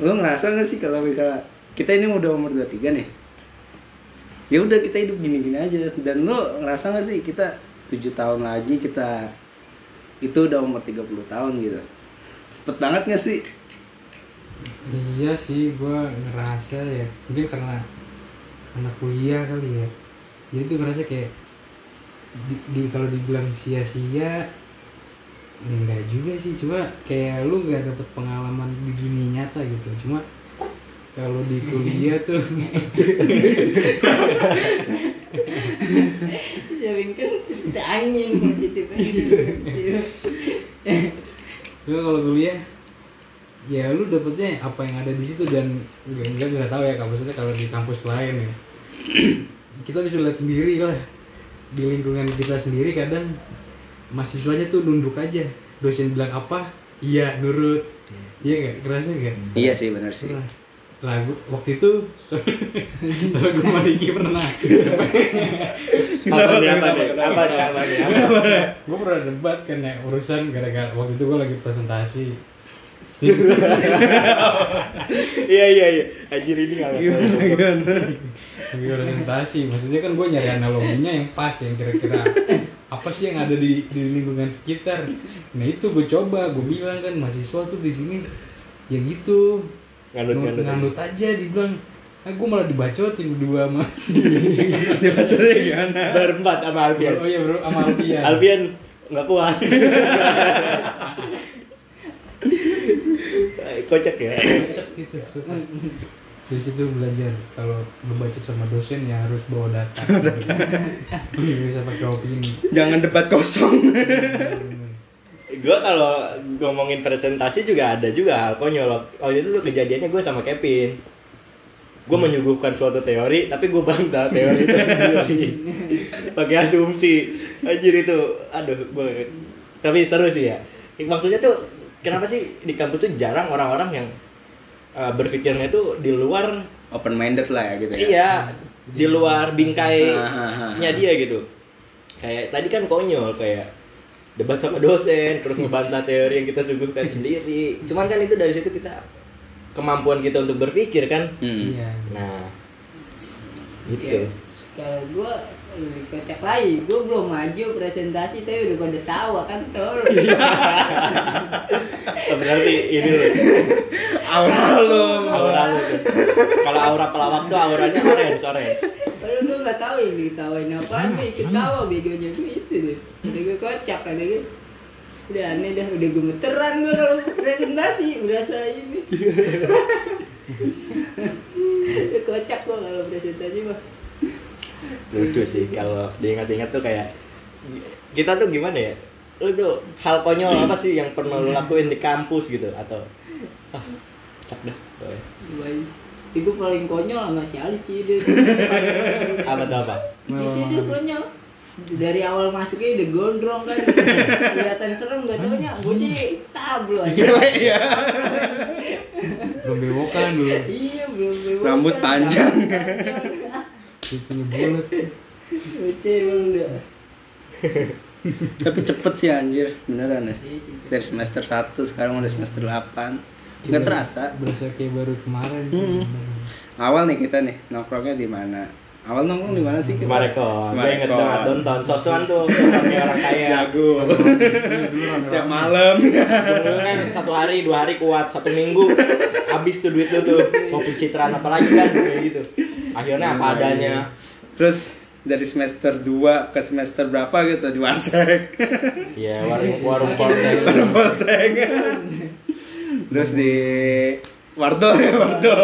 lo ngerasa nggak sih kalau misalnya kita ini udah umur 23 nih? Ya udah kita hidup gini-gini aja. Dan lo ngerasa nggak sih kita tujuh tahun lagi kita itu udah umur 30 tahun gitu? Cepet banget nggak sih? Iya sih gua ngerasa ya. Mungkin karena anak kuliah kali ya. Jadi tuh ngerasa kayak di, di- kalau dibilang sia-sia enggak juga sih cuma kayak lu nggak dapet pengalaman di dunia nyata gitu. Cuma kalau di kuliah tuh. Sabing kan cerita angin positif lu kalau kuliah ya lu dapetnya apa yang ada di situ dan enggak enggak nggak tahu ya maksudnya kalau di kampus lain ya. Kita bisa lihat sendiri lah. Di lingkungan kita sendiri kadang mahasiswanya tuh nunduk aja. Dosen bilang apa? Iya nurut. Iya. Nggak? Kerasa nggak? Iya sih benar sih. Pernah. lah gua- waktu itu soalnya gue sama Diki pernah. Apa nih, apa nih, apa nih, apa nih, gue pernah debat kan ya urusan gara-gara waktu itu gue lagi presentasi. Iya iya iya. Anjir ini nggak presentasi maksudnya kan gue nyari analoginya yang pas yang kira-kira apa sih yang ada di, di lingkungan sekitar nah itu gue coba gue bilang kan mahasiswa tuh di sini ya gitu Nganut, Nganut- nganut. aja dibilang ah gue malah dibacotin berdua sama pacarnya gimana Berempat sama Alfian. oh iya bro sama Alfian Alfian nggak kuat. Kocak ya. Kocak gitu. Di situ belajar. Kalau ngebacot sama dosen ya harus bawa data. Nggak bisa pakai opini. Jangan debat kosong. Gue kalau ngomongin presentasi juga ada juga hal konyol. Waktu itu tuh kejadiannya gue sama Kevin. Gue menyuguhkan suatu teori tapi gue bantah teori itu sendiri. Pakai asumsi. Anjir itu aduh gue tapi seru sih ya. Maksudnya tuh kenapa sih di kampus tuh jarang orang-orang yang uh, berpikirnya tuh di luar open minded lah ya gitu ya. Iya di luar bingkainya dia gitu. Kayak tadi kan konyol kayak debat sama dosen terus ngebantah teori yang kita suguhkan sendiri. Cuman kan itu dari situ kita kemampuan kita untuk berpikir kan. Hmm. iya nah gitu. Iya. kalau lebih kocak lagi. Gue belum maju presentasi tapi udah pada tawa kan tol Oh, berarti ini loh aura lo aura lu tuh. Kalau aura pelawak tuh auranya orange orange. Padahal gue gak tahu yang ditawain apa gue ikut tawa begonya gue itu deh udah gue kocak kan gue udah aneh dah udah gemeteran gue kalau presentasi berasa ini. Kocak gue kalau presentasi mah lucu sih kalau diingat-ingat tuh kayak kita tuh gimana ya? Lu tuh hal konyol apa sih yang pernah lu lakuin di kampus gitu? Atau ah cak dah. Baik. Ibu paling konyol sama si Ali Cide apa tuh apa? Itu dia konyol. Dari awal masuknya udah gondrong kan. Kelihatan serem gak taunya bocah tablo aja. Iya belum bewokan dulu. Iya belum belum Rambut panjang. Punya bulat. Emang udah. Tapi cepet sih anjir. Beneran ya. Iya dari semester 1 sekarang udah semester 8 nggak terasa. berasa kayak baru kemarin sih Hmm. awal nih kita nih nongkrongnya di mana? Awal nongkrong di mana sih kita? Semarekon, gue inget banget nonton sosokan tuh kayak orang kaya. Jago. Dulu tiap malam. Dulu kan satu hari, dua hari kuat, satu minggu. Habis tuh duit lu tuh. Mau pencitraan apa lagi kan kayak gitu akhirnya apa adanya. Terus dari semester 2 ke semester berapa gitu di Warsek? Ya warung warung polsek Warsek. terus di Wardo ya Wardo.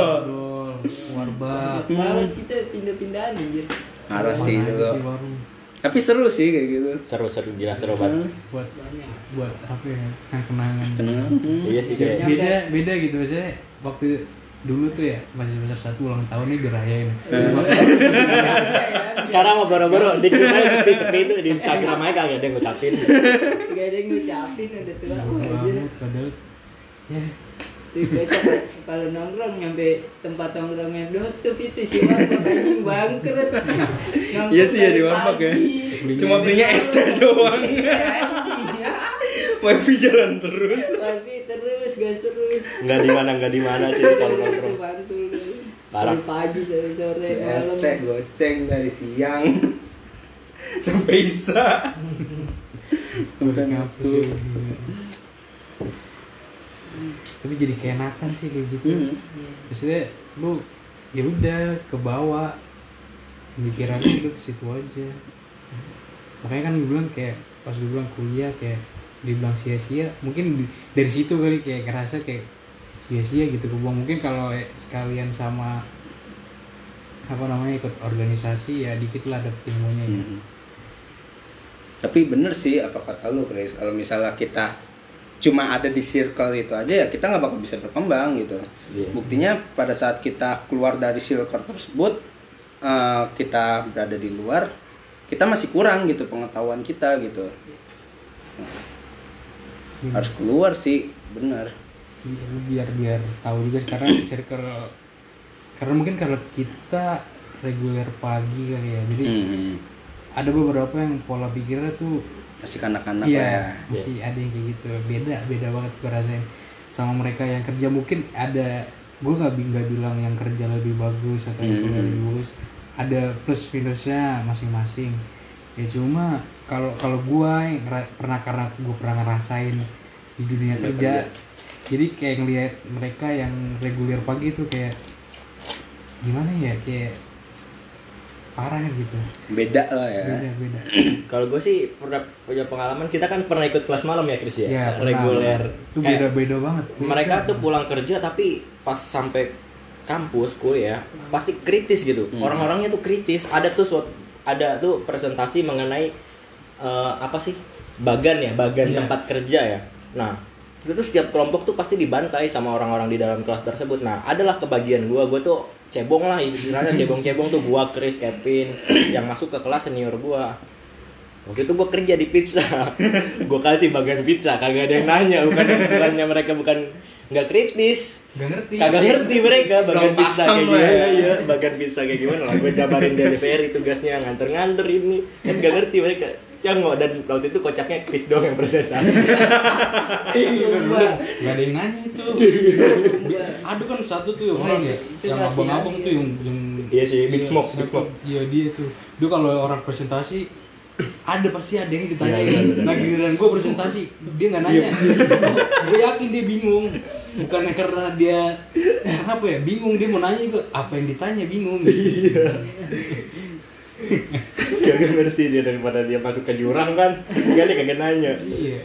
Warbak malah kita pindah-pindahan anjir. Harus sih dulu sih warung? Tapi seru sih kayak gitu. Seru seru gila seru banget. Buat banyak buat apa ya? Kenangan. Hmm. iya sih kayak beda beda gitu maksudnya waktu dulu tuh ya masih semester satu ulang tahun nih dirayain. Sekarang mau boro-boro di kita sepi sepi itu di Instagram aja kagak ada yang ngucapin. Gak ada yang ngucapin udah tua banget. padahal ya. Kalau nongkrong nyampe tempat nongkrongnya nutup itu sih warung anjing bangkrut. Iya sih ya di warteg ya. cuma belinya es teh doang. Iya, ya. wifi jalan terus. Tapi terus terus nggak di mana nggak di mana sih kalau nongkrong. Parah. dari pagi sore sore es malam teh goceng dari siang sampai isa Udah ngapus gila. tapi jadi keenakan sih kayak gitu Hmm. Iya. maksudnya lu ya udah ke bawah pikirannya lu ke situ aja makanya kan gue bilang kayak pas gue bilang kuliah kayak dibilang sia-sia mungkin di- dari situ kali kayak ngerasa kayak sia-sia gitu kebuang mungkin kalau eh, sekalian sama apa namanya ikut organisasi ya dikit lah dapet ilmunya ya Hmm. Tapi bener sih apa kata lu Chris kalau misalnya kita cuma ada di circle itu aja ya kita nggak bakal bisa berkembang gitu. Iya. Buktinya pada saat kita keluar dari circle tersebut eh, kita berada di luar kita masih kurang gitu pengetahuan kita gitu. Harus keluar sih bener. Iya, lu biar biar tahu juga sekarang circle karena mungkin kalau kita reguler pagi kali ya jadi Hmm. ada beberapa yang pola pikirnya tuh Masih kanak-kanak lah ya. iya masih ada yang kayak gitu beda beda banget gue rasain sama mereka yang kerja mungkin ada gue nggak nggak bilang yang kerja lebih bagus atau yang kuliah Hmm. lebih bagus ada plus minusnya masing-masing ya cuma kalau kalau gue pernah karena gue pernah ngerasain di dunia kerja. kerja. jadi kayak ngelihat mereka yang reguler pagi tuh kayak gimana ya kayak parah gitu. Beda lah ya. beda beda. Kalau gue sih pernah punya pengalaman kita kan pernah ikut kelas malam ya Chris ya, ya reguler. Itu beda beda banget. Beda. mereka tuh pulang kerja tapi pas sampai kampus kuliah pasti kritis gitu. Hmm. orang-orangnya tuh kritis. Ada tuh suat- ada tuh presentasi mengenai eh, apa sih? Bagan ya bagan Iya. tempat kerja ya nah itu tuh setiap kelompok tuh pasti dibantai sama orang-orang di dalam kelas tersebut. Nah adalah kebagian gua. Gua tuh cebong lah istilahnya cebong-cebong tuh. Gua Chris Kevin yang masuk ke kelas senior gua. Waktu itu gua kerja di pizza. Gua kasih bagian pizza kagak ada yang nanya. Bukan bukannya mereka bukan nggak kritis. Gak ngerti. kagak ngerti mereka bagian pizza kayak gimana. ya. ya bagian pizza kayak gimana lah. Gue jabarin delivery tugasnya nganter-nganter ini. Kan gak ngerti mereka yang nggak dan waktu itu kocaknya Chris doang yang presentasi Lomba. Gak ada yang nanya itu. ada kan satu tuh orang ya, yang abang-abang tuh yang yang Iya sih, Big iya, Smoke, Big? Smoke. Iya dia tuh. Dia kalau orang presentasi ada pasti ada yang ditanya. Iya, benar, nah giliran gue presentasi dia nggak nanya. gue yakin dia bingung. Bukannya karena dia apa ya bingung dia mau nanya juga apa yang ditanya bingung. Kagak ngerti dia daripada dia masuk ke jurang kan. Kali kagak nanya. Iya.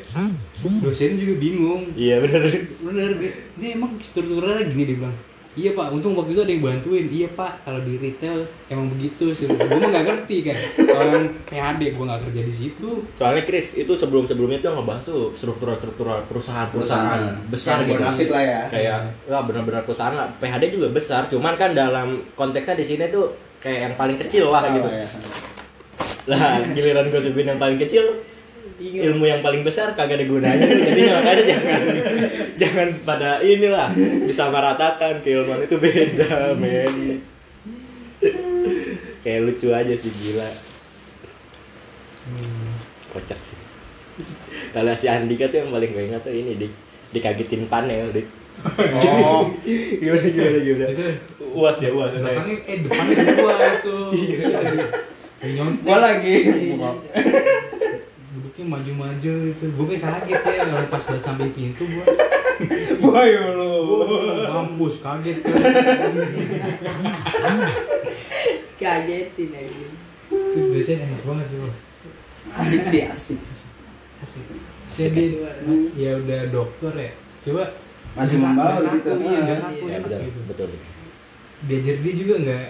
Dosen juga bingung. iya bener. Bener. Dia, dia emang strukturnya gini dia bilang. Iya pak. Untung waktu itu ada yang bantuin. Iya pak. Kalau di retail emang begitu sih. Gue mah nggak ngerti kan. Kalau yang PHD gue nggak kerja di situ. Soalnya Chris itu sebelum sebelumnya tuh ngebahas tuh struktural struktural perusahaan. Perusahaan besar gitu. bonafit lah ya. kayak lah benar-benar perusahaan lah. PHD juga besar. Cuman kan dalam konteksnya di sini tuh kayak yang paling kecil lah gitu. Ya. lah giliran gue sebutin yang paling kecil ilmu yang paling besar kagak ada gunanya. Jadi makanya jangan jangan pada inilah disamaratakan keilmuan itu beda men. Kayak lucu aja sih gila. Kocak sih. Kalau si Andika tuh yang paling gue ingat tuh ini dik dikagetin panel dik Oh, gimana gimana gimana? Itu. uas ya uas. Belakangnya eh depannya gua itu. Yang nyontek. Gua lagi. duduknya maju-maju itu. Gue kayak kaget ya kalau pas pas sampai pintu gue Boy lu. mampus kaget. Kan Kagetin aja. itu biasanya enak banget sih bro Asik sih, asik. asik. Asik, saya dia asik. ya udah dokter ya. Coba Masih nggak- membaur gitu. kaku, iya nggak Ah, kaku ya enak betul gitu betul diajar dia juga nggak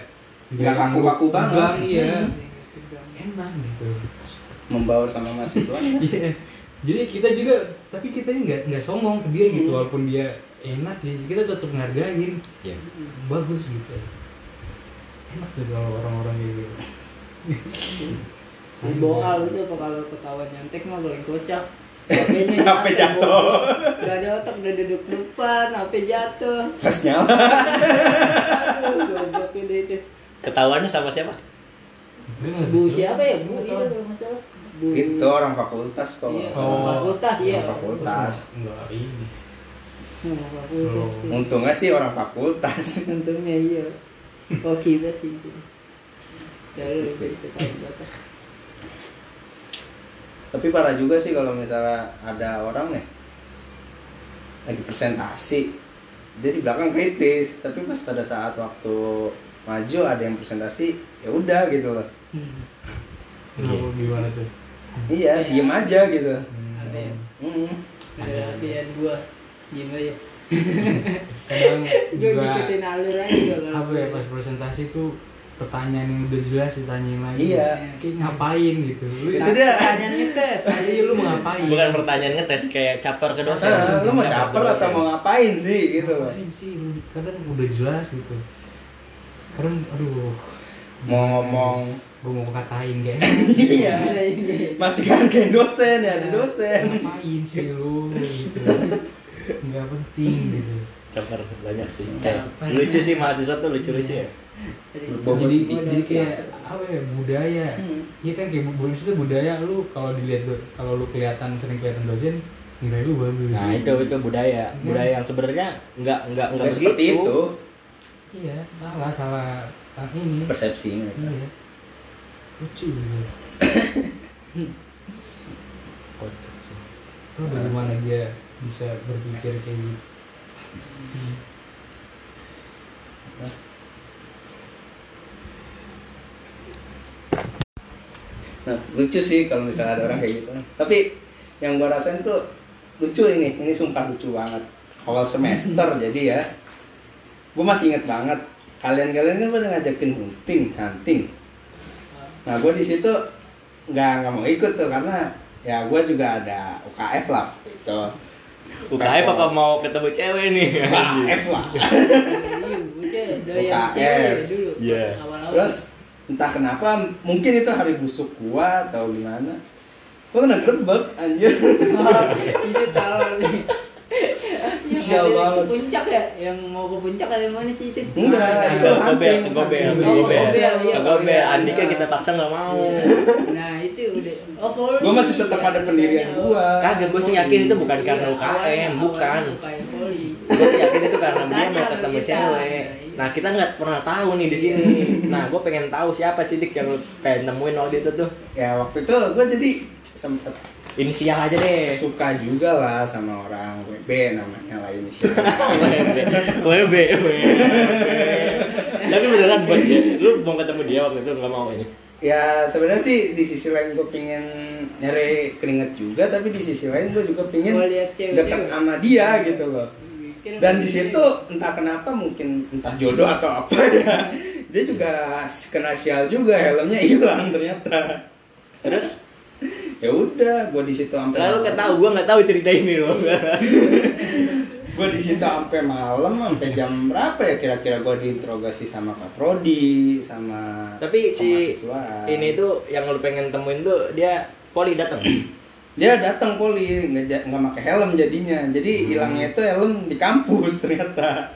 Nggak kaku-kaku banget. tegang iya Tegang. enak gitu Membaur sama mahasiswa. iya jadi kita juga tapi kita nggak nggak sombong ke dia gitu Hmm. walaupun dia enak ya kita tetap ngargain ya bagus gitu enak deh kalau orang-orang gitu boal itu apa kalau ketahuan nyontek mah paling kocak. HP-nya HP jatuh. Gak ada otak udah duduk depan, HP jatuh. Pas nyala. Aduh, goblok ini itu. ketahuannya sama siapa Bu siapa ya? Bu itu tahu. kalau nggak salah. Bu. Itu orang fakultas kok. Iya, Oh. fakultas iya. Orang fakultas. enggak ini Oh, fakultas. untungnya sih orang fakultas Untungnya iya. Oke sih itu. Jalur Itu sih. Tapi parah juga sih kalau misalnya ada orang nih lagi presentasi dia di belakang kritis tapi pas pada saat waktu maju ada yang presentasi ya udah gitu loh Kenapa gimana tuh? iya diem aja gitu Ada ya? Mm. Ada pilihan gua. Gimana ya? Kadang juga ngikutin alur aja apa ya pas presentasi tuh pertanyaan yang udah jelas ditanyain lagi. Iya. Kayak ngapain gitu. Lu Itu dia. Pertanyaan ngetes. Iya lu mau ngapain? Bukan pertanyaan ngetes kayak caper ke dosen. Ah, lu mau Caper atau mau ngapain sih gitu Ngapain sih? Lu Kadang udah jelas gitu. Kadang aduh, mau ngomong gue mau katain kayak iya masih kan kayak dosen ya ada dosen ngapain sih lu gitu. Nggak penting gitu. Caper banyak sih. Caper. Kayak lucu sih mahasiswa tuh lucu-lucu ya. Bobot jadi jadi kayak apa ya budaya. Hmm. iya kan kayak bu- maksudnya budaya lu kalau dilihat tuh kalau lu kelihatan sering kelihatan dosen nilai lu bagus. Nah itu itu budaya. Budaya yang sebenarnya nggak nggak nggak seperti itu. Iya salah salah. Salah ini. Persepsi mereka iya. Lucu gitu. Tuh dari mana dia bisa berpikir kayak gitu Nah, lucu sih kalau misalnya ada orang kayak gitu. Tapi yang gua rasain tuh lucu ini, ini sumpah lucu banget. Awal semester jadi ya. Gua masih inget banget. Kalian-kalian kan pada ngajakin hunting, hunting. Nah, gua di situ nggak nggak mau ikut tuh karena ya gua juga ada UKF lah gitu. UKF apa mau ketemu cewek nih? UKF lah. Iya, doyan UKF. cewek dulu. Iya. Awal-awal. Terus entah kenapa mungkin itu hari busuk gua atau gimana. Gua kena gerbek anjir. itu tahu nih. Sial Yang ada banget. Ke puncak ya? Yang mau ke puncak ada yang mana sih itu? Enggak, Nah, itu gobel, ke gobel, ke gobel. iya, Ke gobel. gobel. Andika kita paksa nggak mau. Iya. Nah, itu udah. Oh, poli. Gua masih tetap ada pendirian gua. Kagak, gua sih yakin itu bukan Iya, karena UKM, bukan. Gue sih yakin itu karena dia mau ketemu cewek. Nah kita nggak pernah tahu nih di sini. Nah gue pengen tahu siapa sih dik yang pengen nemuin waktu itu tuh. Ya waktu itu gua jadi sempet Inisial aja deh. suka juga lah sama orang WB namanya lah inisial. WB, WB. Tapi beneran buat dia, lu mau ketemu dia waktu itu nggak mau ini. ya sebenarnya sih di sisi lain gue pingin nyari keringet juga tapi di sisi lain gue juga pingin deket juga. sama dia gitu loh dan di situ entah kenapa mungkin entah jodoh atau apa ya dia juga kena sial juga helmnya hilang ternyata Terus ya udah gue di situ sampai lalu nggak tahu, gue nggak tahu cerita ini loh. gue di situ sampai malam sampai jam berapa ya kira-kira gue diinterogasi sama kak Prodi sama Tapi si ini tuh yang lu pengen temuin tuh dia poli datang. dia datang poli nggak nggak pakai helm jadinya jadi Hmm. hilangnya itu helm di kampus ternyata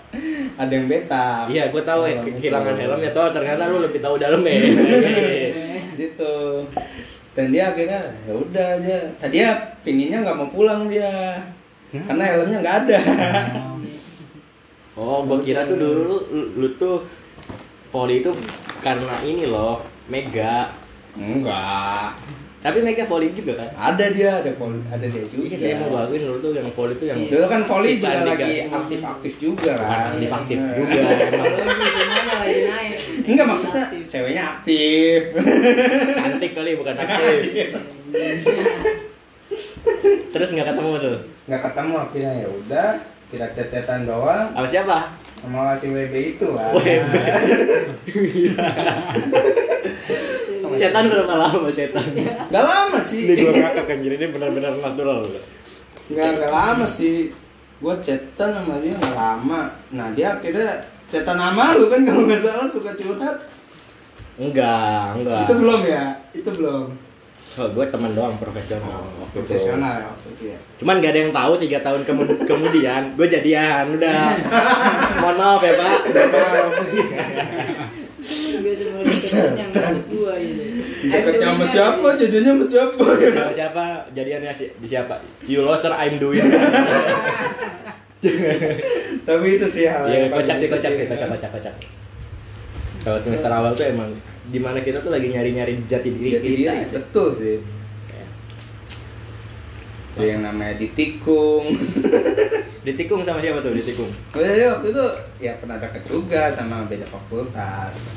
ada yang beta Iya, gue tahu ya kehilangan helm ya toh ternyata lu lebih tahu dalam ya. situ dan dia akhirnya ya udah dia tadinya pinginnya nggak mau pulang dia. Karena helmnya nggak ada. Oh, gua kira tuh dulu lu, lu- lu tuh poli itu karena ini loh, mega. enggak Tapi mega poli juga kan? ada dia ada poli ada dia juga Iya, saya mau akuin dulu tuh yang poli tuh yang dulu kan volley juga lagi aktif-aktif juga kan aktif-aktif Nah. juga emang. Lagi naik. enggak maksudnya ceweknya aktif Cantik kali bukan aktif. Terus nggak ketemu tuh. nggak ketemu akhirnya ya udah tidak cecetan doang Sama siapa? sama si WB itu lah WB. Cetan berapa lama cetan? Gak lama sih Ini gua ngakak anjir ini benar-benar natural. Gak, gak lama sih Gue chatan sama dia gak lama Nah dia akhirnya chatan sama lu kan kalau nggak salah suka curhat Enggak, enggak. Itu belum ya? Itu belum Oh, gue teman doang profesional waktu itu. Profesional ya waktu itu ya Cuman gak ada yang tahu tiga tahun kemu- kemudian gue jadian udah. Mohon maaf ya pak. Mohon maaf. Deket yang deket gua gitu. Deketnya sama siapa? Jadinya sama siapa? Sama siapa jadiannya si, di siapa? You loser I'm doing. Tapi itu sih hal Iya, yang kocak sih, kocak sih, kocak, kocak, kocak. Kalau semester awal tuh emang di mana kita tuh lagi nyari-nyari jati diri Jati kita diri, sih. betul sih. Ada yang namanya ditikung. Ditikung sama siapa tuh? Ditikung. Udah ya, waktu itu ya pernah deket juga sama beda fakultas.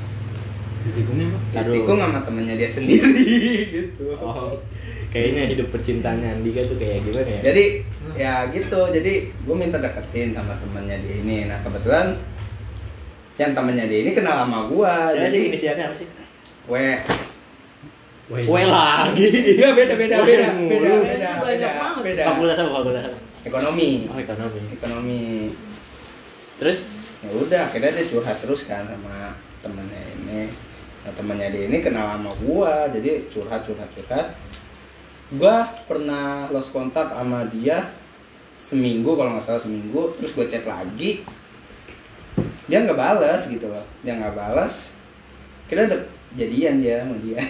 Ditikungnya apa? Ditikung sama temennya dia sendiri gitu. Oh, kayaknya hidup percintaannya Andika tuh kayak gimana ya? Jadi ya gitu, jadi gue minta deketin sama temennya dia ini. Nah kebetulan yang temennya dia ini kenal sama gua. Saya jadi sih inisialnya apa sih? W. Kue lagi. Iya beda beda beda beda beda Banyak beda banget. beda. Fakultas apa fakultas? Ekonomi. Oh, ekonomi. Ekonomi. Terus Ya udah akhirnya dia curhat terus kan sama temennya ini. Nah temennya dia ini kenal sama gua, jadi curhat curhat curhat. Gua pernah lost kontak sama dia seminggu kalau nggak salah seminggu, terus gue chat lagi. Dia nggak balas gitu loh, dia nggak balas. Kira udah jadian dia sama dia.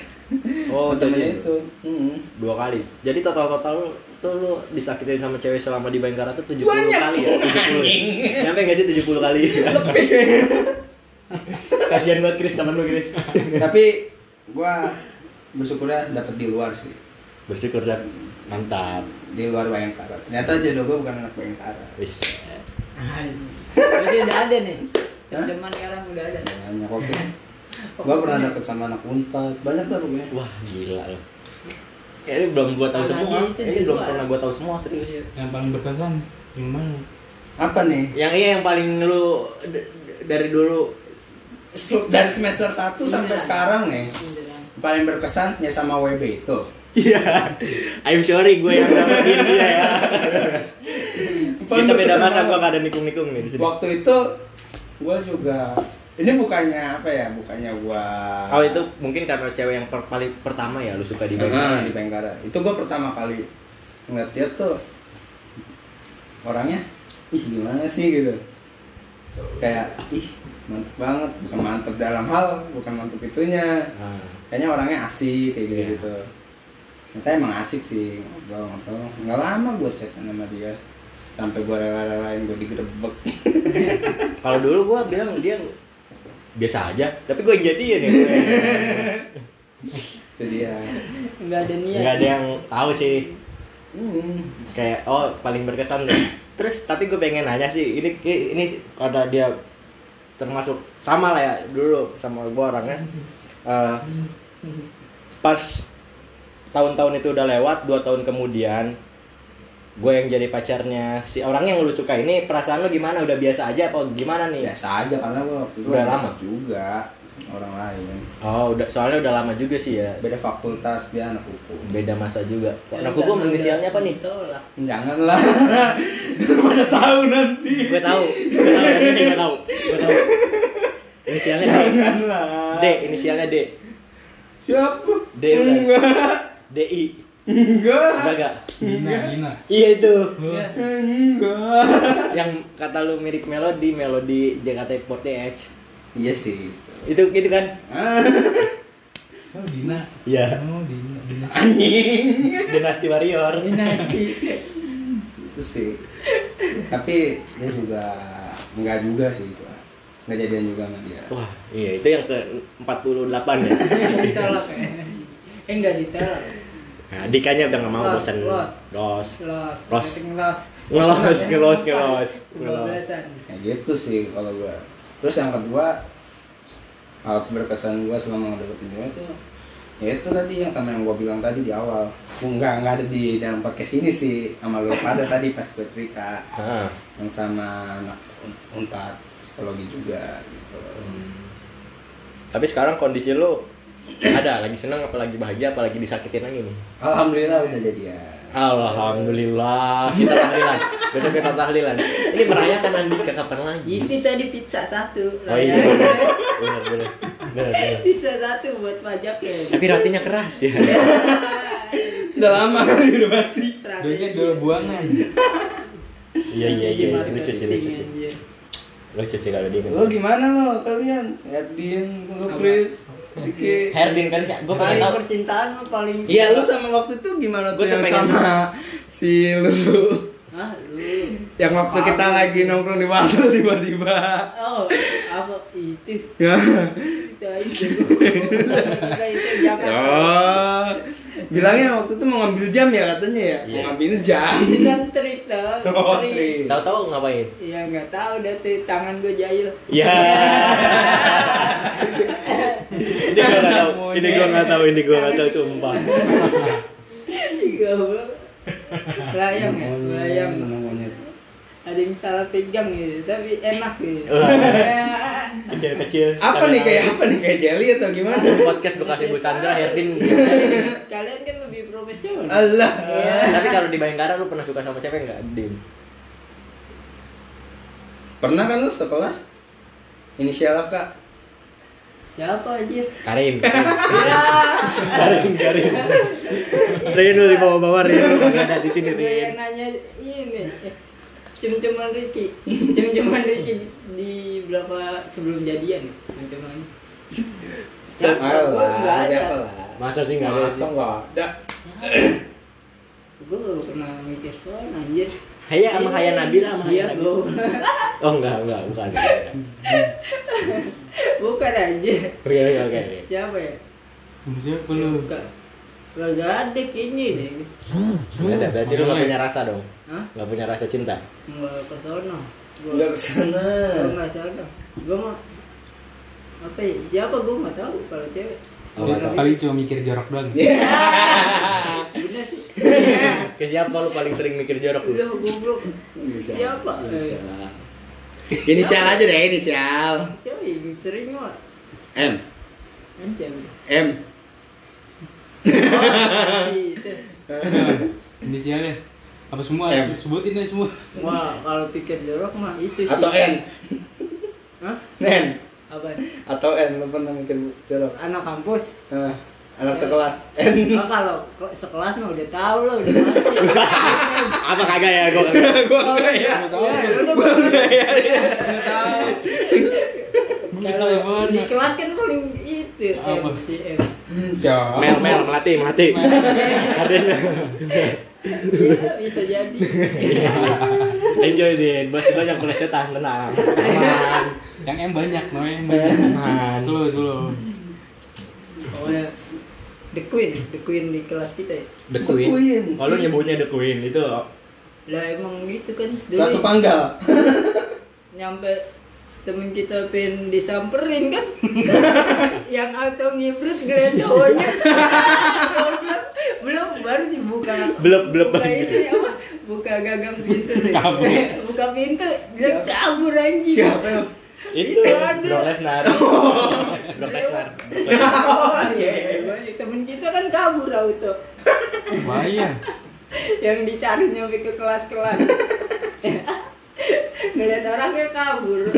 Oh, temennya jadi- itu. Mm. dua kali. Jadi total total lu tuh lu disakitin sama cewek selama di Bayangkara tuh 70 Banyak. kali ya? 70. Nyampe enggak sih 70 kali? Kasihan banget Chris teman lu Chris. Tapi gua bersyukurnya dapet di luar sih. Bersyukur dan mantap. Di luar Bayangkara. Ternyata jodoh gua bukan anak Bayangkara. Wis. Jadi udah ada nih. Teman sekarang udah ada. banyak oke gua pernah deket sama anak unpad banyak tuh pokoknya Wah, gila lu. Ini belum gua tahu semua. Ini belum pernah gua tahu semua serius. Yang paling berkesan yang mana? apa nih Yang iya yang paling lu dari dulu dari semester 1 sampai sekarang nih paling berkesan ya sama WB itu Iya. I'm sorry gue yang dapetin dia ya. Kita beda masa gua gak ada nikung-nikung nih di sini. waktu itu gua juga ini bukannya apa ya bukannya gua Oh itu mungkin karena cewek yang per- paling pertama ya lu suka di Bayangkara. di Bayangkara itu gua pertama kali ngeliat dia tuh orangnya ih gimana sih gitu kayak ih mantep banget bukan mantep dalam hal bukan mantep itunya Ah. kayaknya orangnya asik kayak gitu, Iya. gitu. Ternyata emang asik sih ngobrol ngobrol nggak lama gue chatan sama dia sampai gue rela-relain gue digerebek Kalau dulu gua bilang dia biasa aja, tapi gue jadiin ya. itu dia Enggak ada niat. Gak ada yang tahu sih. hmm. Kayak oh paling berkesan deh. Terus tapi gue pengen nanya sih, ini ini karena dia termasuk sama lah ya dulu sama gue orangnya. Eh, pas tahun-tahun itu udah lewat, dua tahun kemudian gue yang jadi pacarnya si orang yang lu suka ini perasaan lu gimana udah biasa aja apa gimana nih biasa aja karena gue waktu itu Udah lama? juga orang lain. Oh udah soalnya udah lama juga sih ya. Beda fakultas dia anak hukum. Beda masa juga. Ya, anak hukum udah- inisialnya apa nih? Tolak. janganlah pada tahu nanti. Gue tahu. Gue tahu gue tahu. Gue tahu. Inisialnya D. Janganlah D inisialnya D. Siapa? D enggak. D I. Enggak. Enggak enggak. Dina, Dina. iya itu. Oh, Ya. enggak. Yang kata lu mirip melodi melodi JKT48 iya sih itu gitu kan Oh, Dina. Iya. Oh, Dina. Dina. anjing Dynasty Warrior Dinasti. itu sih tapi dia juga enggak juga sih gua nggak jadian juga sama dia wah iya itu yang ke 48 ya Ditolak ya. Eh enggak ditolak. nah Dikanya udah gak mau Los, bosen los. los Los. Los. Rating los. ngelos ngelos ngelos ngelos Kebablasan. kayak gitu sih kalau gua terus yang kedua hal berkesan gua selama ngedeketin dia tuh ya itu tadi yang sama yang gua bilang tadi di awal. Gua nggak nggak ada di dalam podcast ini sih sama lu. Pada tadi pas gue cerita. Ah. yang sama anak un- unpad psikologi juga gitu. Tapi sekarang kondisi lu ada lagi senang apa lagi bahagia apa lagi disakitin lagi nih? alhamdulillah udah jadian Alhamdulillah kita tahlilan. Besok kita tahlilan. Ini merayakan Andika kapan lagi? Itu tadi pizza satu. Oh iya. Benar benar. Pizza satu buat pajak ya. Tapi rotinya keras ya. udah lama kali udah pasti Doanya dua buangan. Iya iya iya. Lucu sih lucu sih. Lucu sih kalau dia. lo gimana lo kalian Erdin lo Chris Riki Herdin kan sih, gue pengen Paling tahu. percintaan mah paling Iya lu sama waktu itu gimana tuh Gua tuh yang pengen- sama si lu ah lu Yang waktu kita lagi nongkrong di warung tiba-tiba. oh apa itu Ya. itu aja Kita itu jangan Oh. Bilangnya waktu itu mau ngambil jam ya katanya ya. Mau Iya. ngambil jam. itu kan tau Oh, trik. Tahu-tahu ngapain? ya nggak tahu deh tangan gue jahil Ya. ini gua nggak tahu. Ini gua nggak tahu. Ini gua nggak tahu sumpah. Layang ya, layang. Ada yang salah pegang gitu, tapi enak gitu. Wah. Kecil-kecil. Apa nih kayak apa nih kayak jelly atau gimana? podcast bekasi Bu Sandra Hervin Kalian kan lebih profesional. Allah. Iya. tapi kalau di Bayangkara lu pernah suka sama cewek nggak Dim Pernah kan lu sekelas? Inisial apa? Siapa aja? Karim Karim, Karim. Rin lu di bawah-bawah Rin ada di sini Gue yang Rin. nanya ini. eh, Cem-ceman Ricky. Cem-ceman Ricky di berapa sebelum jadian? Cem-ceman. Ya, gue nggak ada. siapa lah? Masa sih nggak ada Masa sih? nggak ada? Gue pernah mikir soal anjir. Haya sama Haya Nabila sama Haya Nabila. gue. Oh enggak, enggak, bukan. Bukan aja. Oke, oke, oke. Siapa ya? Siapa lu? Gak ada kayaknya deh. Nggak ada, berarti lu nggak punya rasa dong. Hah? Nggak punya rasa cinta. Nggak ke sono. Gua Enggak ke sana. gua nggak sono. Gua mah apa ya? Siapa gua nggak tahu kalau cewek. Oh, nggak tahu. paling cuma mikir jorok doang. Bener sih. Ke siapa lu paling sering mikir jorok lu? Udah goblok. Siapa? Eh, Inisial aja deh, inisial. Siapa yang sering mah? M. Anjir. M. Oh. Inisialnya apa semua? M. Sebutin deh semua. Wah, kalau pikir jorok mah itu sih. Atau N. Hah? N. Apa? Atau N, lu pernah mikir jorok? Anak kampus. Nah, anak sekelas. N. Oh, kalau ke- sekelas mah udah tahu lah, udah pasti. Apa kagak ya? Gua kagak. Gua enggak ya. Ya, udah gua Nggak tahu. Nggak tahu yang Kalau di kelas kan paling itu Apa? M, si M. Siapa? Mel, Mel, mati, mati. Adanya. Iya, bisa jadi. Enjoy Din, masih banyak pelesetan, tenang. Aman. Yang M banyak, no yang banyak. Aman. Slow, slow. Pokoknya The Queen, The Queen di kelas kita ya. The The Queen. Queen. Kalau nyebutnya The Queen itu Lah emang gitu kan. Dulu Ratu Panggal. nyampe temen kita pengen disamperin kan. Yang auto ngibrit ngeliat cowoknya. Belum baru dibuka. Belum, belum buka apa? Buka gagang pintu. nih. Kabur. buka pintu, dia kabur anjing. Siapa? Itu ada. Bro Lesnar. Bro Lesnar. Bro Lesnar. Oh iya, iya. temen kita kan kabur auto. Bahaya. yang dicari nyampe ke kelas-kelas ngeliat orangnya kabur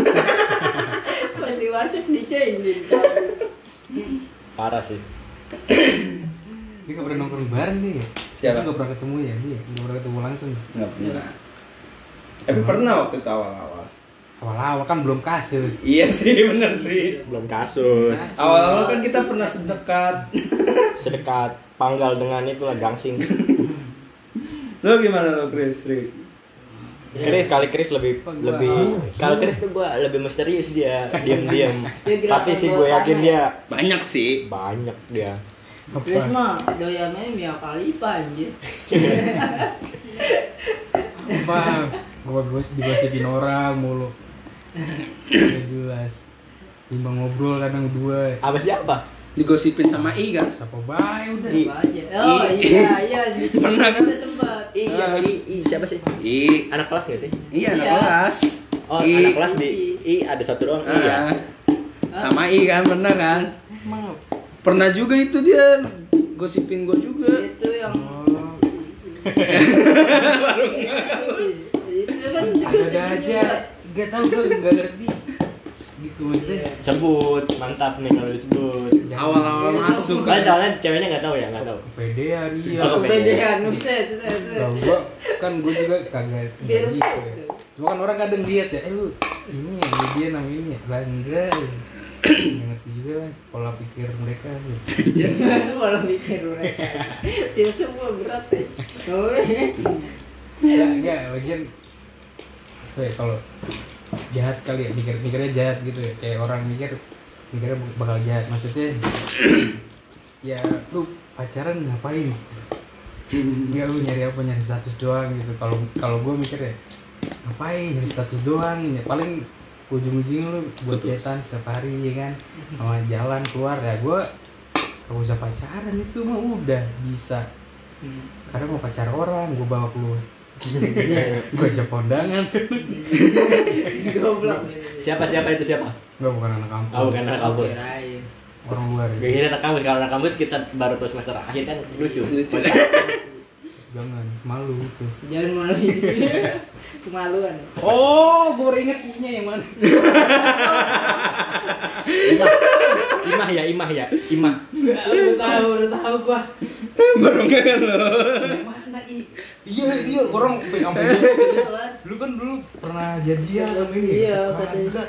pas di warteg dicengin Parah sih. Dia nggak pernah nongkrong bareng nih ya? Siapa? Nggak pernah ketemu ya dia, nggak pernah ketemu langsung. Enggak pernah. Tapi pernah waktu itu awal-awal. Awal-awal kan belum kasus. Iya sih, bener sih. Belum kasus. Awal-awal kan kita pernah sedekat. Sedekat panggal dengan itulah gangsing. Lo gimana lo, Chris? Ri? Chris kali Chris lebih gua- lebih kalau Chris tuh gua lebih misterius dia diam-diam. Tapi sih gue yakin dia Banyak sih. banyak dia. Terus mah doyannya Mia Khalifa anjir Apa? Gua gua digosipin orang mulu. Jelas. Timbang ngobrol kadang dua. Apa siapa? Digosipin sama I kan? Siapa baik udah. I. Aja Oh I- iya iya di Pernah. sebenarnya sempat I siapa I, I siapa sih? I. Anak kelas gak sih? Iya, anak Iya. kelas. Oh, I. anak kelas di I ada satu doang I ya. Ah. Sama I kan, pernah kan? Pernah juga itu dia gosipin gue juga. itu yang Oh, itu kan ada aja. Gak tau gue gak ngerti. Gitu maksudnya. Sebut, mantap nih kalau disebut. Awal-awal masuk Kan kan. soalnya ceweknya nggak tahu ya, nggak tahu. Kepedean iya. Oh, kepedean buset buset, Nah, gua kan gue juga kagak gitu ya. Cuma kan orang kadang lihat ya, eh lu ini ya ini dia nama ini ya. Lah enggak. Ngerti juga lah pola pikir mereka. Jangan malah mikir mereka. Dia semua berat ya. Enggak, enggak, bagian apa ya, kalau jahat kali ya, mikir mikirnya jahat gitu ya. Kayak orang mikir mikirnya bakal jahat. Maksudnya ya lu pacaran ngapain? Enggak lu nyari apa nyari status doang gitu. Kalau kalau gue mikirnya ngapain nyari status doang ya paling ujung-ujungnya lu buat chatan setiap hari ya kan sama jalan keluar ya gue gak usah pacaran itu mah udah bisa kadang mau pacar orang gue bawa keluar gue ajak kondangan Goblok. Siapa siapa itu siapa? Enggak bukan anak kampus Oh, bukan anak kampus. Orang luar Gue kira anak kampus, kalau anak kampus kita baru tuh semester akhir kan lucu. Lucu. jangan malu itu Jangan malu Kemaluan. oh gue baru inget i nya yang mana Imah. Imah ya, imah ya, imah. udah tahu udah tahu gua Baru enggak kan lo. yang mana i iya iya orang sampai dulu lu kan dulu pernah jadian sama ini Iya, katanya katanya.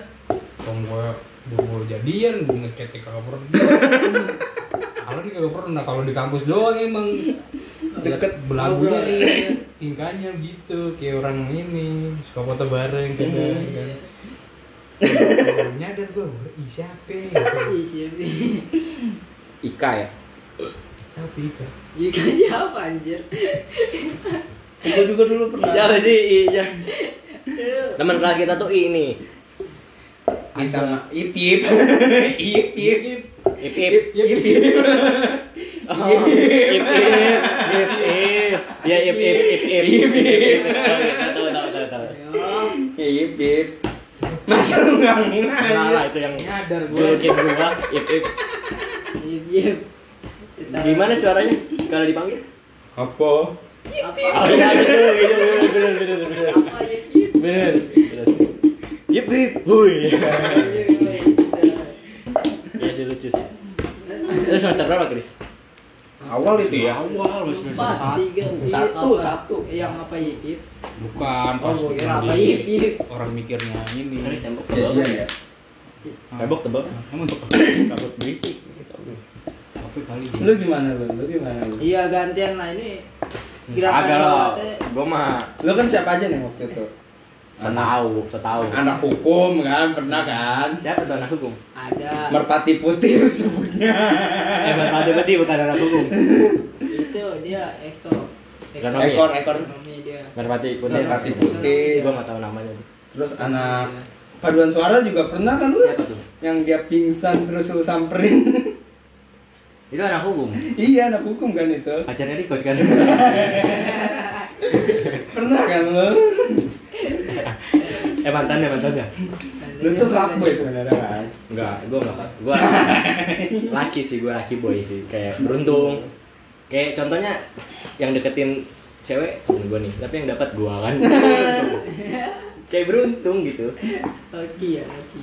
Kong gua gua jadian ngekete kagak pernah kalau nih kagak pernah kalau di kampus doang emang Deket. belagunya Ngobrol. iya tingkahnya gitu kayak orang ini suka foto bareng kadang kan Baru nyadar gua ih siapa gitu. Ih, siapa? Ika ya. siapa Ika Iya kan siapa anjir? Gue juga dulu pernah. Siapa sih? Iya. Teman kelas kita tuh. Ini sama Ip Ip. Ip Ip. Ip ip. Ip, ip, ip. Oh, ip ip. Ip ip. Ya ip ip ip ip. Ip, ip. Oh, iya, Tahu tahu tahu tahu. Yo, Ip Ip. Masa lu nggak Nah, lah ngenal? itu yang nyadar gua julukin gua ip ip. iya, iya. Gimana suaranya kalau dipanggil? Apa? Apa? Oh iya gitu gitu bener bener bener. Apa ya? Ip? Bener. bener. Ip ip. Hui. Ya sih lucu sih. Itu semester berapa, Kris? Awal itu ya. awal lu semester satu tiga, Satu, satu. Yang apa? Ip? bukan Oh, pas di- apa orang mikirnya ini Tembok Jadian ya. Tembok tebak. emang untuk Takut berisik. Tapi kali dia Lu gimana lu? Lu gimana lu? Iya gantian lah ini. Agak eh. Gua mah Lu kan siapa aja nih waktu itu? so tahu, so tahu. Anak hukum kan, pernah kan? Siapa tuh anak hukum? Ada. Merpati putih lu sebutnya. Eh, berarti berarti bukan anak hukum. Itu dia Eko. Ekonomi. Ekor ekor dia. Merpati putih. Merpati putih. Gua nggak tahu namanya. Terus anak paduan suara juga pernah kan lu? Siapa tuh? Yang dia pingsan terus lu samperin. Itu anak hukum. iya, anak hukum kan itu. Pacarnya Riko sekarang. Pernah kan lu? eh mantannya mantannya. Lu tuh fuckboy sebenarnya kan? Enggak, gua enggak. Gua laki sih, gua laki boy sih. Kayak beruntung. Kayak contohnya yang deketin cewek gua nih, tapi yang dapat gua kan. Kayak beruntung gitu. Oke ya, oke.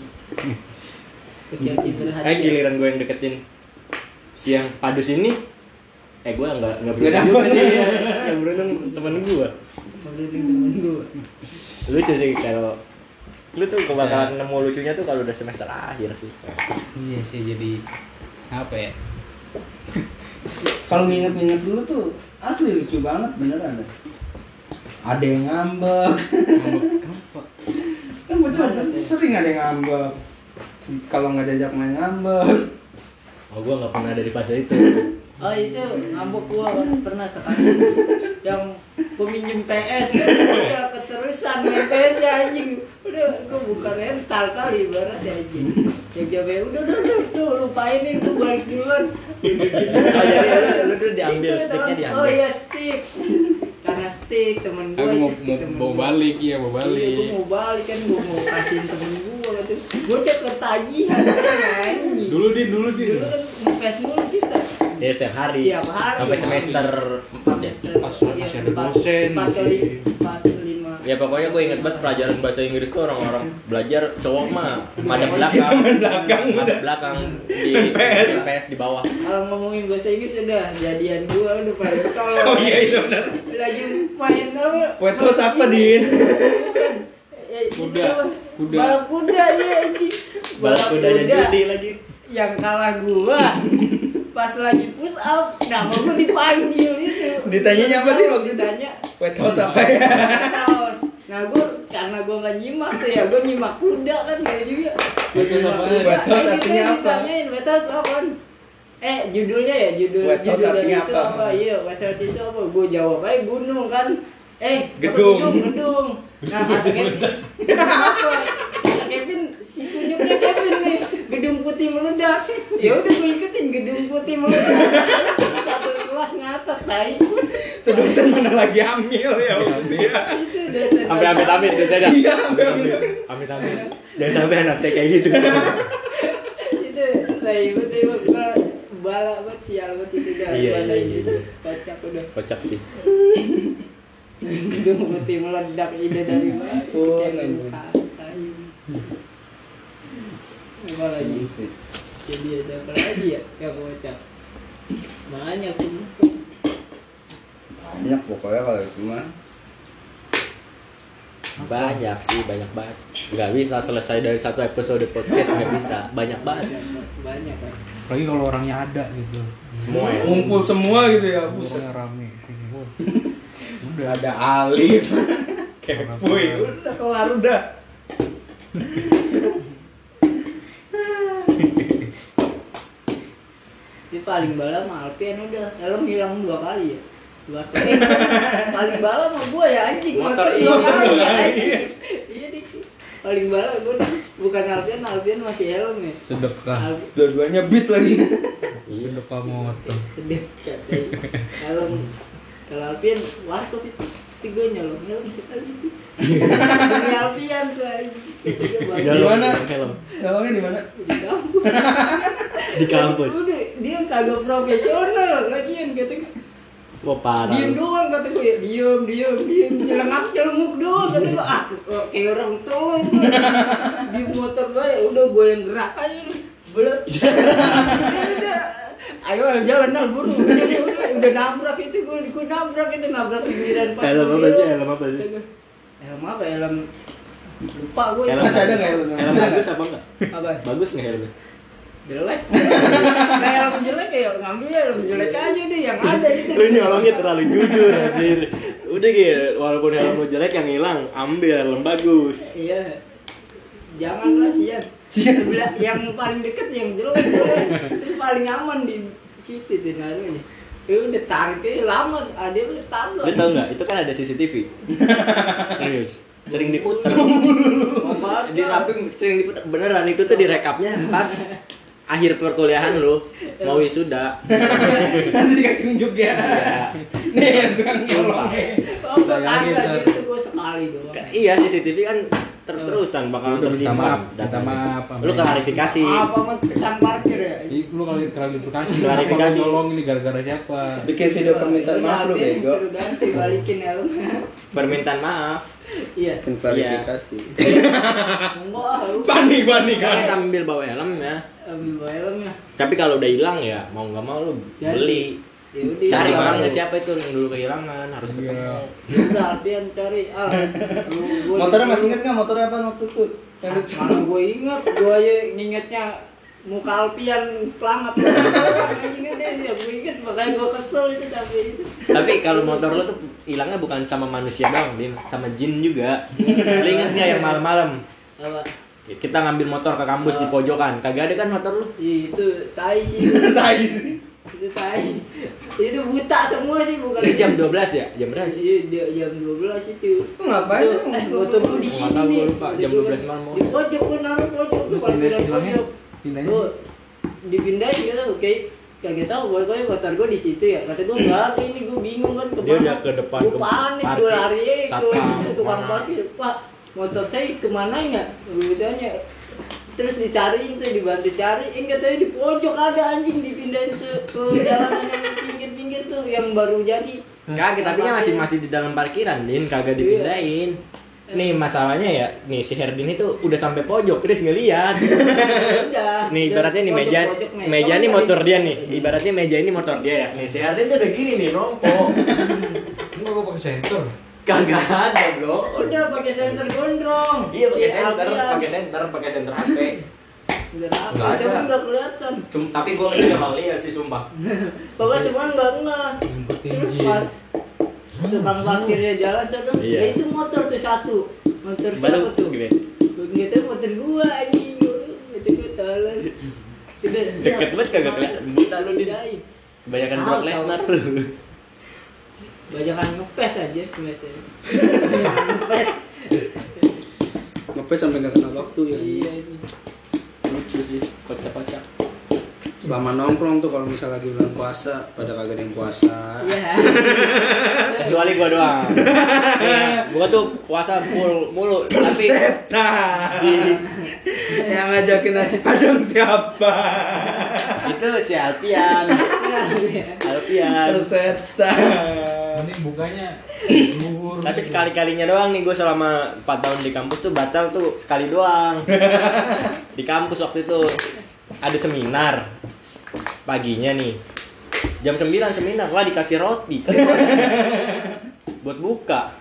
Oke, oke. Eh giliran gue yang deketin si yang padus ini eh gue nggak nggak beruntung dapet. juga sih yang beruntung temen gue Ngobrolin temen gua. lucu sih kalau lu tuh kebakaran nemu lucunya tuh kalau udah semester akhir sih iya sih jadi apa ya Kalau nginget-nginget dulu tuh asli lucu banget beneran deh. Ada yang ngambek. Ngambek, kenapa kan bocah kan sering ada yang ngambek. Kalau nggak diajak main ngambek. Oh gue nggak pernah ada di fase itu. Oh itu ngambek gua pernah sekali. Yang peminjem PS udah keterusan main PS ya anjing. Udah gua bukan rental kali barat ya anjing. Yang jawabnya udah udah udah tuh lupain ini tuh balik duluan. Oh jadi lu, lu tuh diambil Itu, sticknya oh diambil. Iya stick. Karena stick temen gua aku mau itu mau gua. balik iya bawa Iya, balik. gua mau balik kan gua mau kasihin temen gua gua cek ketagihan. Dulu din dulu din. Dulu kan ngepes mulu kita. Ya tiap hari. Tiap hari. sampai semester 4 ya? Pas masih ada dosen, empat empat lima. Ya pokoknya gue inget banget pelajaran bahasa Inggris tuh orang-orang belajar cowok mah madep belakang. Temen belakang madep udah. belakang di PS. PS di bawah. Kalau ngomongin bahasa Inggris udah jadian gua udah pada tolong Oh iya itu benar. lagi main apa? Buat lo siapa din? Itu Kuda, apa? kuda. balap kuda ya anjing. Balap kudanya judi lagi. Yang kalah gua. Pas lagi push up nama gua dipanggil itu. Ditanyanya apa, Din, waktu ditanya White House apa ya? Nah gue karena gue nggak nyimak tuh ya gue nyimak kuda kan kayak juga. White House kuda. White House Eh, artinya apa? ditanyain White House apaan? Eh judulnya ya judul White House judul artinya itu apa? apa? iya White House itu apa? Gue jawab aja gunung kan eh Gedung. gedung gedung nah Kevin Kevin si tunjuknya Kevin nih gedung putih meledak ya udah gue ikutin gedung putih meledak satu kelas ngatak tai Itu dosen mana lagi hamil ya udah. itu dosen Sampai amit amit dah. Iya, Amit amit. Amit amit. Jangan sampai anaknya kayak gitu. itu saya gua bala banget sial banget itu dah Iya, bahasa iya, Inggris iya. kocak udah Kocak sih. Gedung putih meledak ide dari mana Oh, apa lagi jadi ada apa lagi ya yang kocak banyak semua Banyak pokoknya kalau itu mah. Banyak sih, banyak banget. Gak bisa selesai dari satu episode podcast nggak bisa. Banyak banget. banyak Apalagi kalau orangnya ada gitu. Semua ya. Ngumpul semua gitu ya, buset. Rame. Udah Ada Alif. Kepoy, udah kelar udah. Ini paling bala sama Alpian udah helm hilang dua kali ya dua kali paling bala sama gua ya anjing Motor dua hilang. kali ya anjing iya dik paling bala gua nih bukan Alpian Alpian masih helm ya sedekah. Al- Dua-duanya beat lagi. Sedekah motor. katanya helm kalau Alpian warkop itu tiganya loh. Helm sekali itu. Demi Alpian tuh Dia Di mana? Helmnya di mana? di kampus. Di kampus. udah dia kagak profesional. Lagian kata gue Wah parah. diem doang kata gue ya diem diem diem. Celengak celenguk doang kata gue ah kok kayak orang tolong di motor gue ya udah gue yang gerak aja lu. Udah ayo jalan al buru udah udah nabrak itu gue gue nabrak itu nabrak pinggiran pas Helm apa sih? Helm apa sih? Helm apa helm lupa gue Helm Masih ada nggak helm? Helm bagus apa enggak? apa Bagus nggak helmnya? jelek nah helm jelek ya ngambil helm jelek aja deh yang ada itu Lu nyolongnya terlalu jujur anjir. Udah gitu, walaupun helm lu jelek yang hilang, ambil helm bagus. Iya. Janganlah sian. Sebelah yang paling deket yang jelek. Terus paling aman di situ tuh naruhnya. Ya udah tariknya lama, ada lu tabrak. Lu tau nggak? Itu kan ada CCTV. Serius. Sering diputar. Di rapim sering diputar beneran itu tuh direkapnya pas akhir perkuliahan lu mau wisuda Nanti dikasih unjuk ya. Iya. Nih yang suka kagak Sar. gitu gua sekali doang. Iya CCTV kan terus terusan bakal Udah, minta tersimpan maaf, minta maaf, lu klarifikasi Apa mah tukang parkir ya? Ih, lu kali klarifikasi. Klarifikasi. Nolong ini gara-gara siapa? Bikin video permintaan maaf lu bego. Suruh ganti balikin helmnya. permintaan maaf Iya. Bikin klarifikasi. Enggak, ah, lu Panik panik kan sambil bawa helm ya ambil bawa helmnya. tapi kalau udah hilang ya mau nggak mau lu beli Ya udah. cari ya. orangnya siapa itu yang dulu kehilangan harus Iya. ketemu Udah Alpian cari Al. Lu- gua Motornya masih inget nggak motornya apa waktu itu? Yang lucu. Mana gue inget, gue aja ngingetnya muka Alpian pelangat anjingnya deh ya gue inget makanya gue kesel itu sampai itu tapi kalau motor lu tuh hilangnya bukan sama manusia doang din sama jin juga lu inget nggak yang malam-malam apa kita ngambil motor ke kampus di pojokan kagak ada kan motor lu Ih, itu tai sih Tai. Itu tai. Itu buta semua sih bukan Itu jam 12 ya? Jam berapa sih? Iya, dia jam 12 itu. Lu ngapain Tuh, motor gua di sini nih. lupa. Jam 12 malam mau. Di pojok gua naruh pojok tuh kalau pindah- bilang pojok. Dipindahin gitu oke kagak tahu pokoknya motor gua di situ ya. Kata gua enggak ini gua bingung kan Dia udah ke depan, gua ke panik gua lari ke itu tukang ke mana. parkir. pak motor saya ke mana ya? Gua tanya terus dicariin tuh dibantu cari eh katanya di pojok ada anjing dipindahin se- ke jalanan yang pinggir-pinggir tuh yang baru jadi Kagak, tapi kan masih masih di dalam parkiran, Din, kagak Iya. dipindahin. Nih masalahnya ya, nih si Herdin itu udah sampai pojok, Chris ngeliat. udah Nih ibaratnya nih meja, pojok meja. meja Coba nih motor dia nih. Ibaratnya meja ini motor dia ya. Nih si Herdin tuh udah gini nih, rompok. Lu gak pakai sensor? Kagak ada, Bro. udah pakai senter gondrong Iya pakai Si senter, Alfian. pakai senter, pakai senter HP. udah apa Nggak ada. tapi nggak kelihatan Cum, tapi gua nggak bakal lihat sih sumpah. pokoknya semua nggak nggak Ngumpetin terus pas tukang parkirnya jalan sana Iya. ya itu motor tuh satu motor siapa tuh gitu motor gua anjing itu gua tahu tidak Deket banget kagak kelihatan. Buta lu. Didain. Kebanyakan Brock tahu. Lesnar. Banyakan ngepes aja. Banyakan ngepes. Ngepes sampai nggak kenal waktu ya. Iya ini. Lucu sih, kocak-kocak. Selama nongkrong tuh kalau misalnya lagi bulan puasa, pada kagak ada yang puasa. Iya. Kecuali gua doang. Iya, gua tuh puasa full mulu, tapi Setan. di yang ngajakin nasi padang siapa? itu si Alpian. Alpian. Setan. Mending bukanya luhur. Tapi sekali-kalinya doang nih gue selama 4 tahun di kampus tuh batal tuh sekali doang. di kampus waktu itu ada seminar paginya nih. Jam 9 seminar lah dikasih roti buat buka.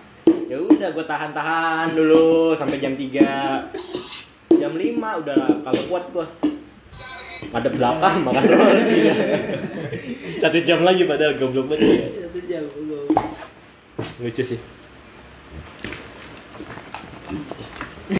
Ya udah gue tahan-tahan dulu sampai jam 3. Jam 5 udah kalau kuat gua. Pada belakang makan. Satu jam lagi padahal goblok banget ya. Satu jam. Lucu sih.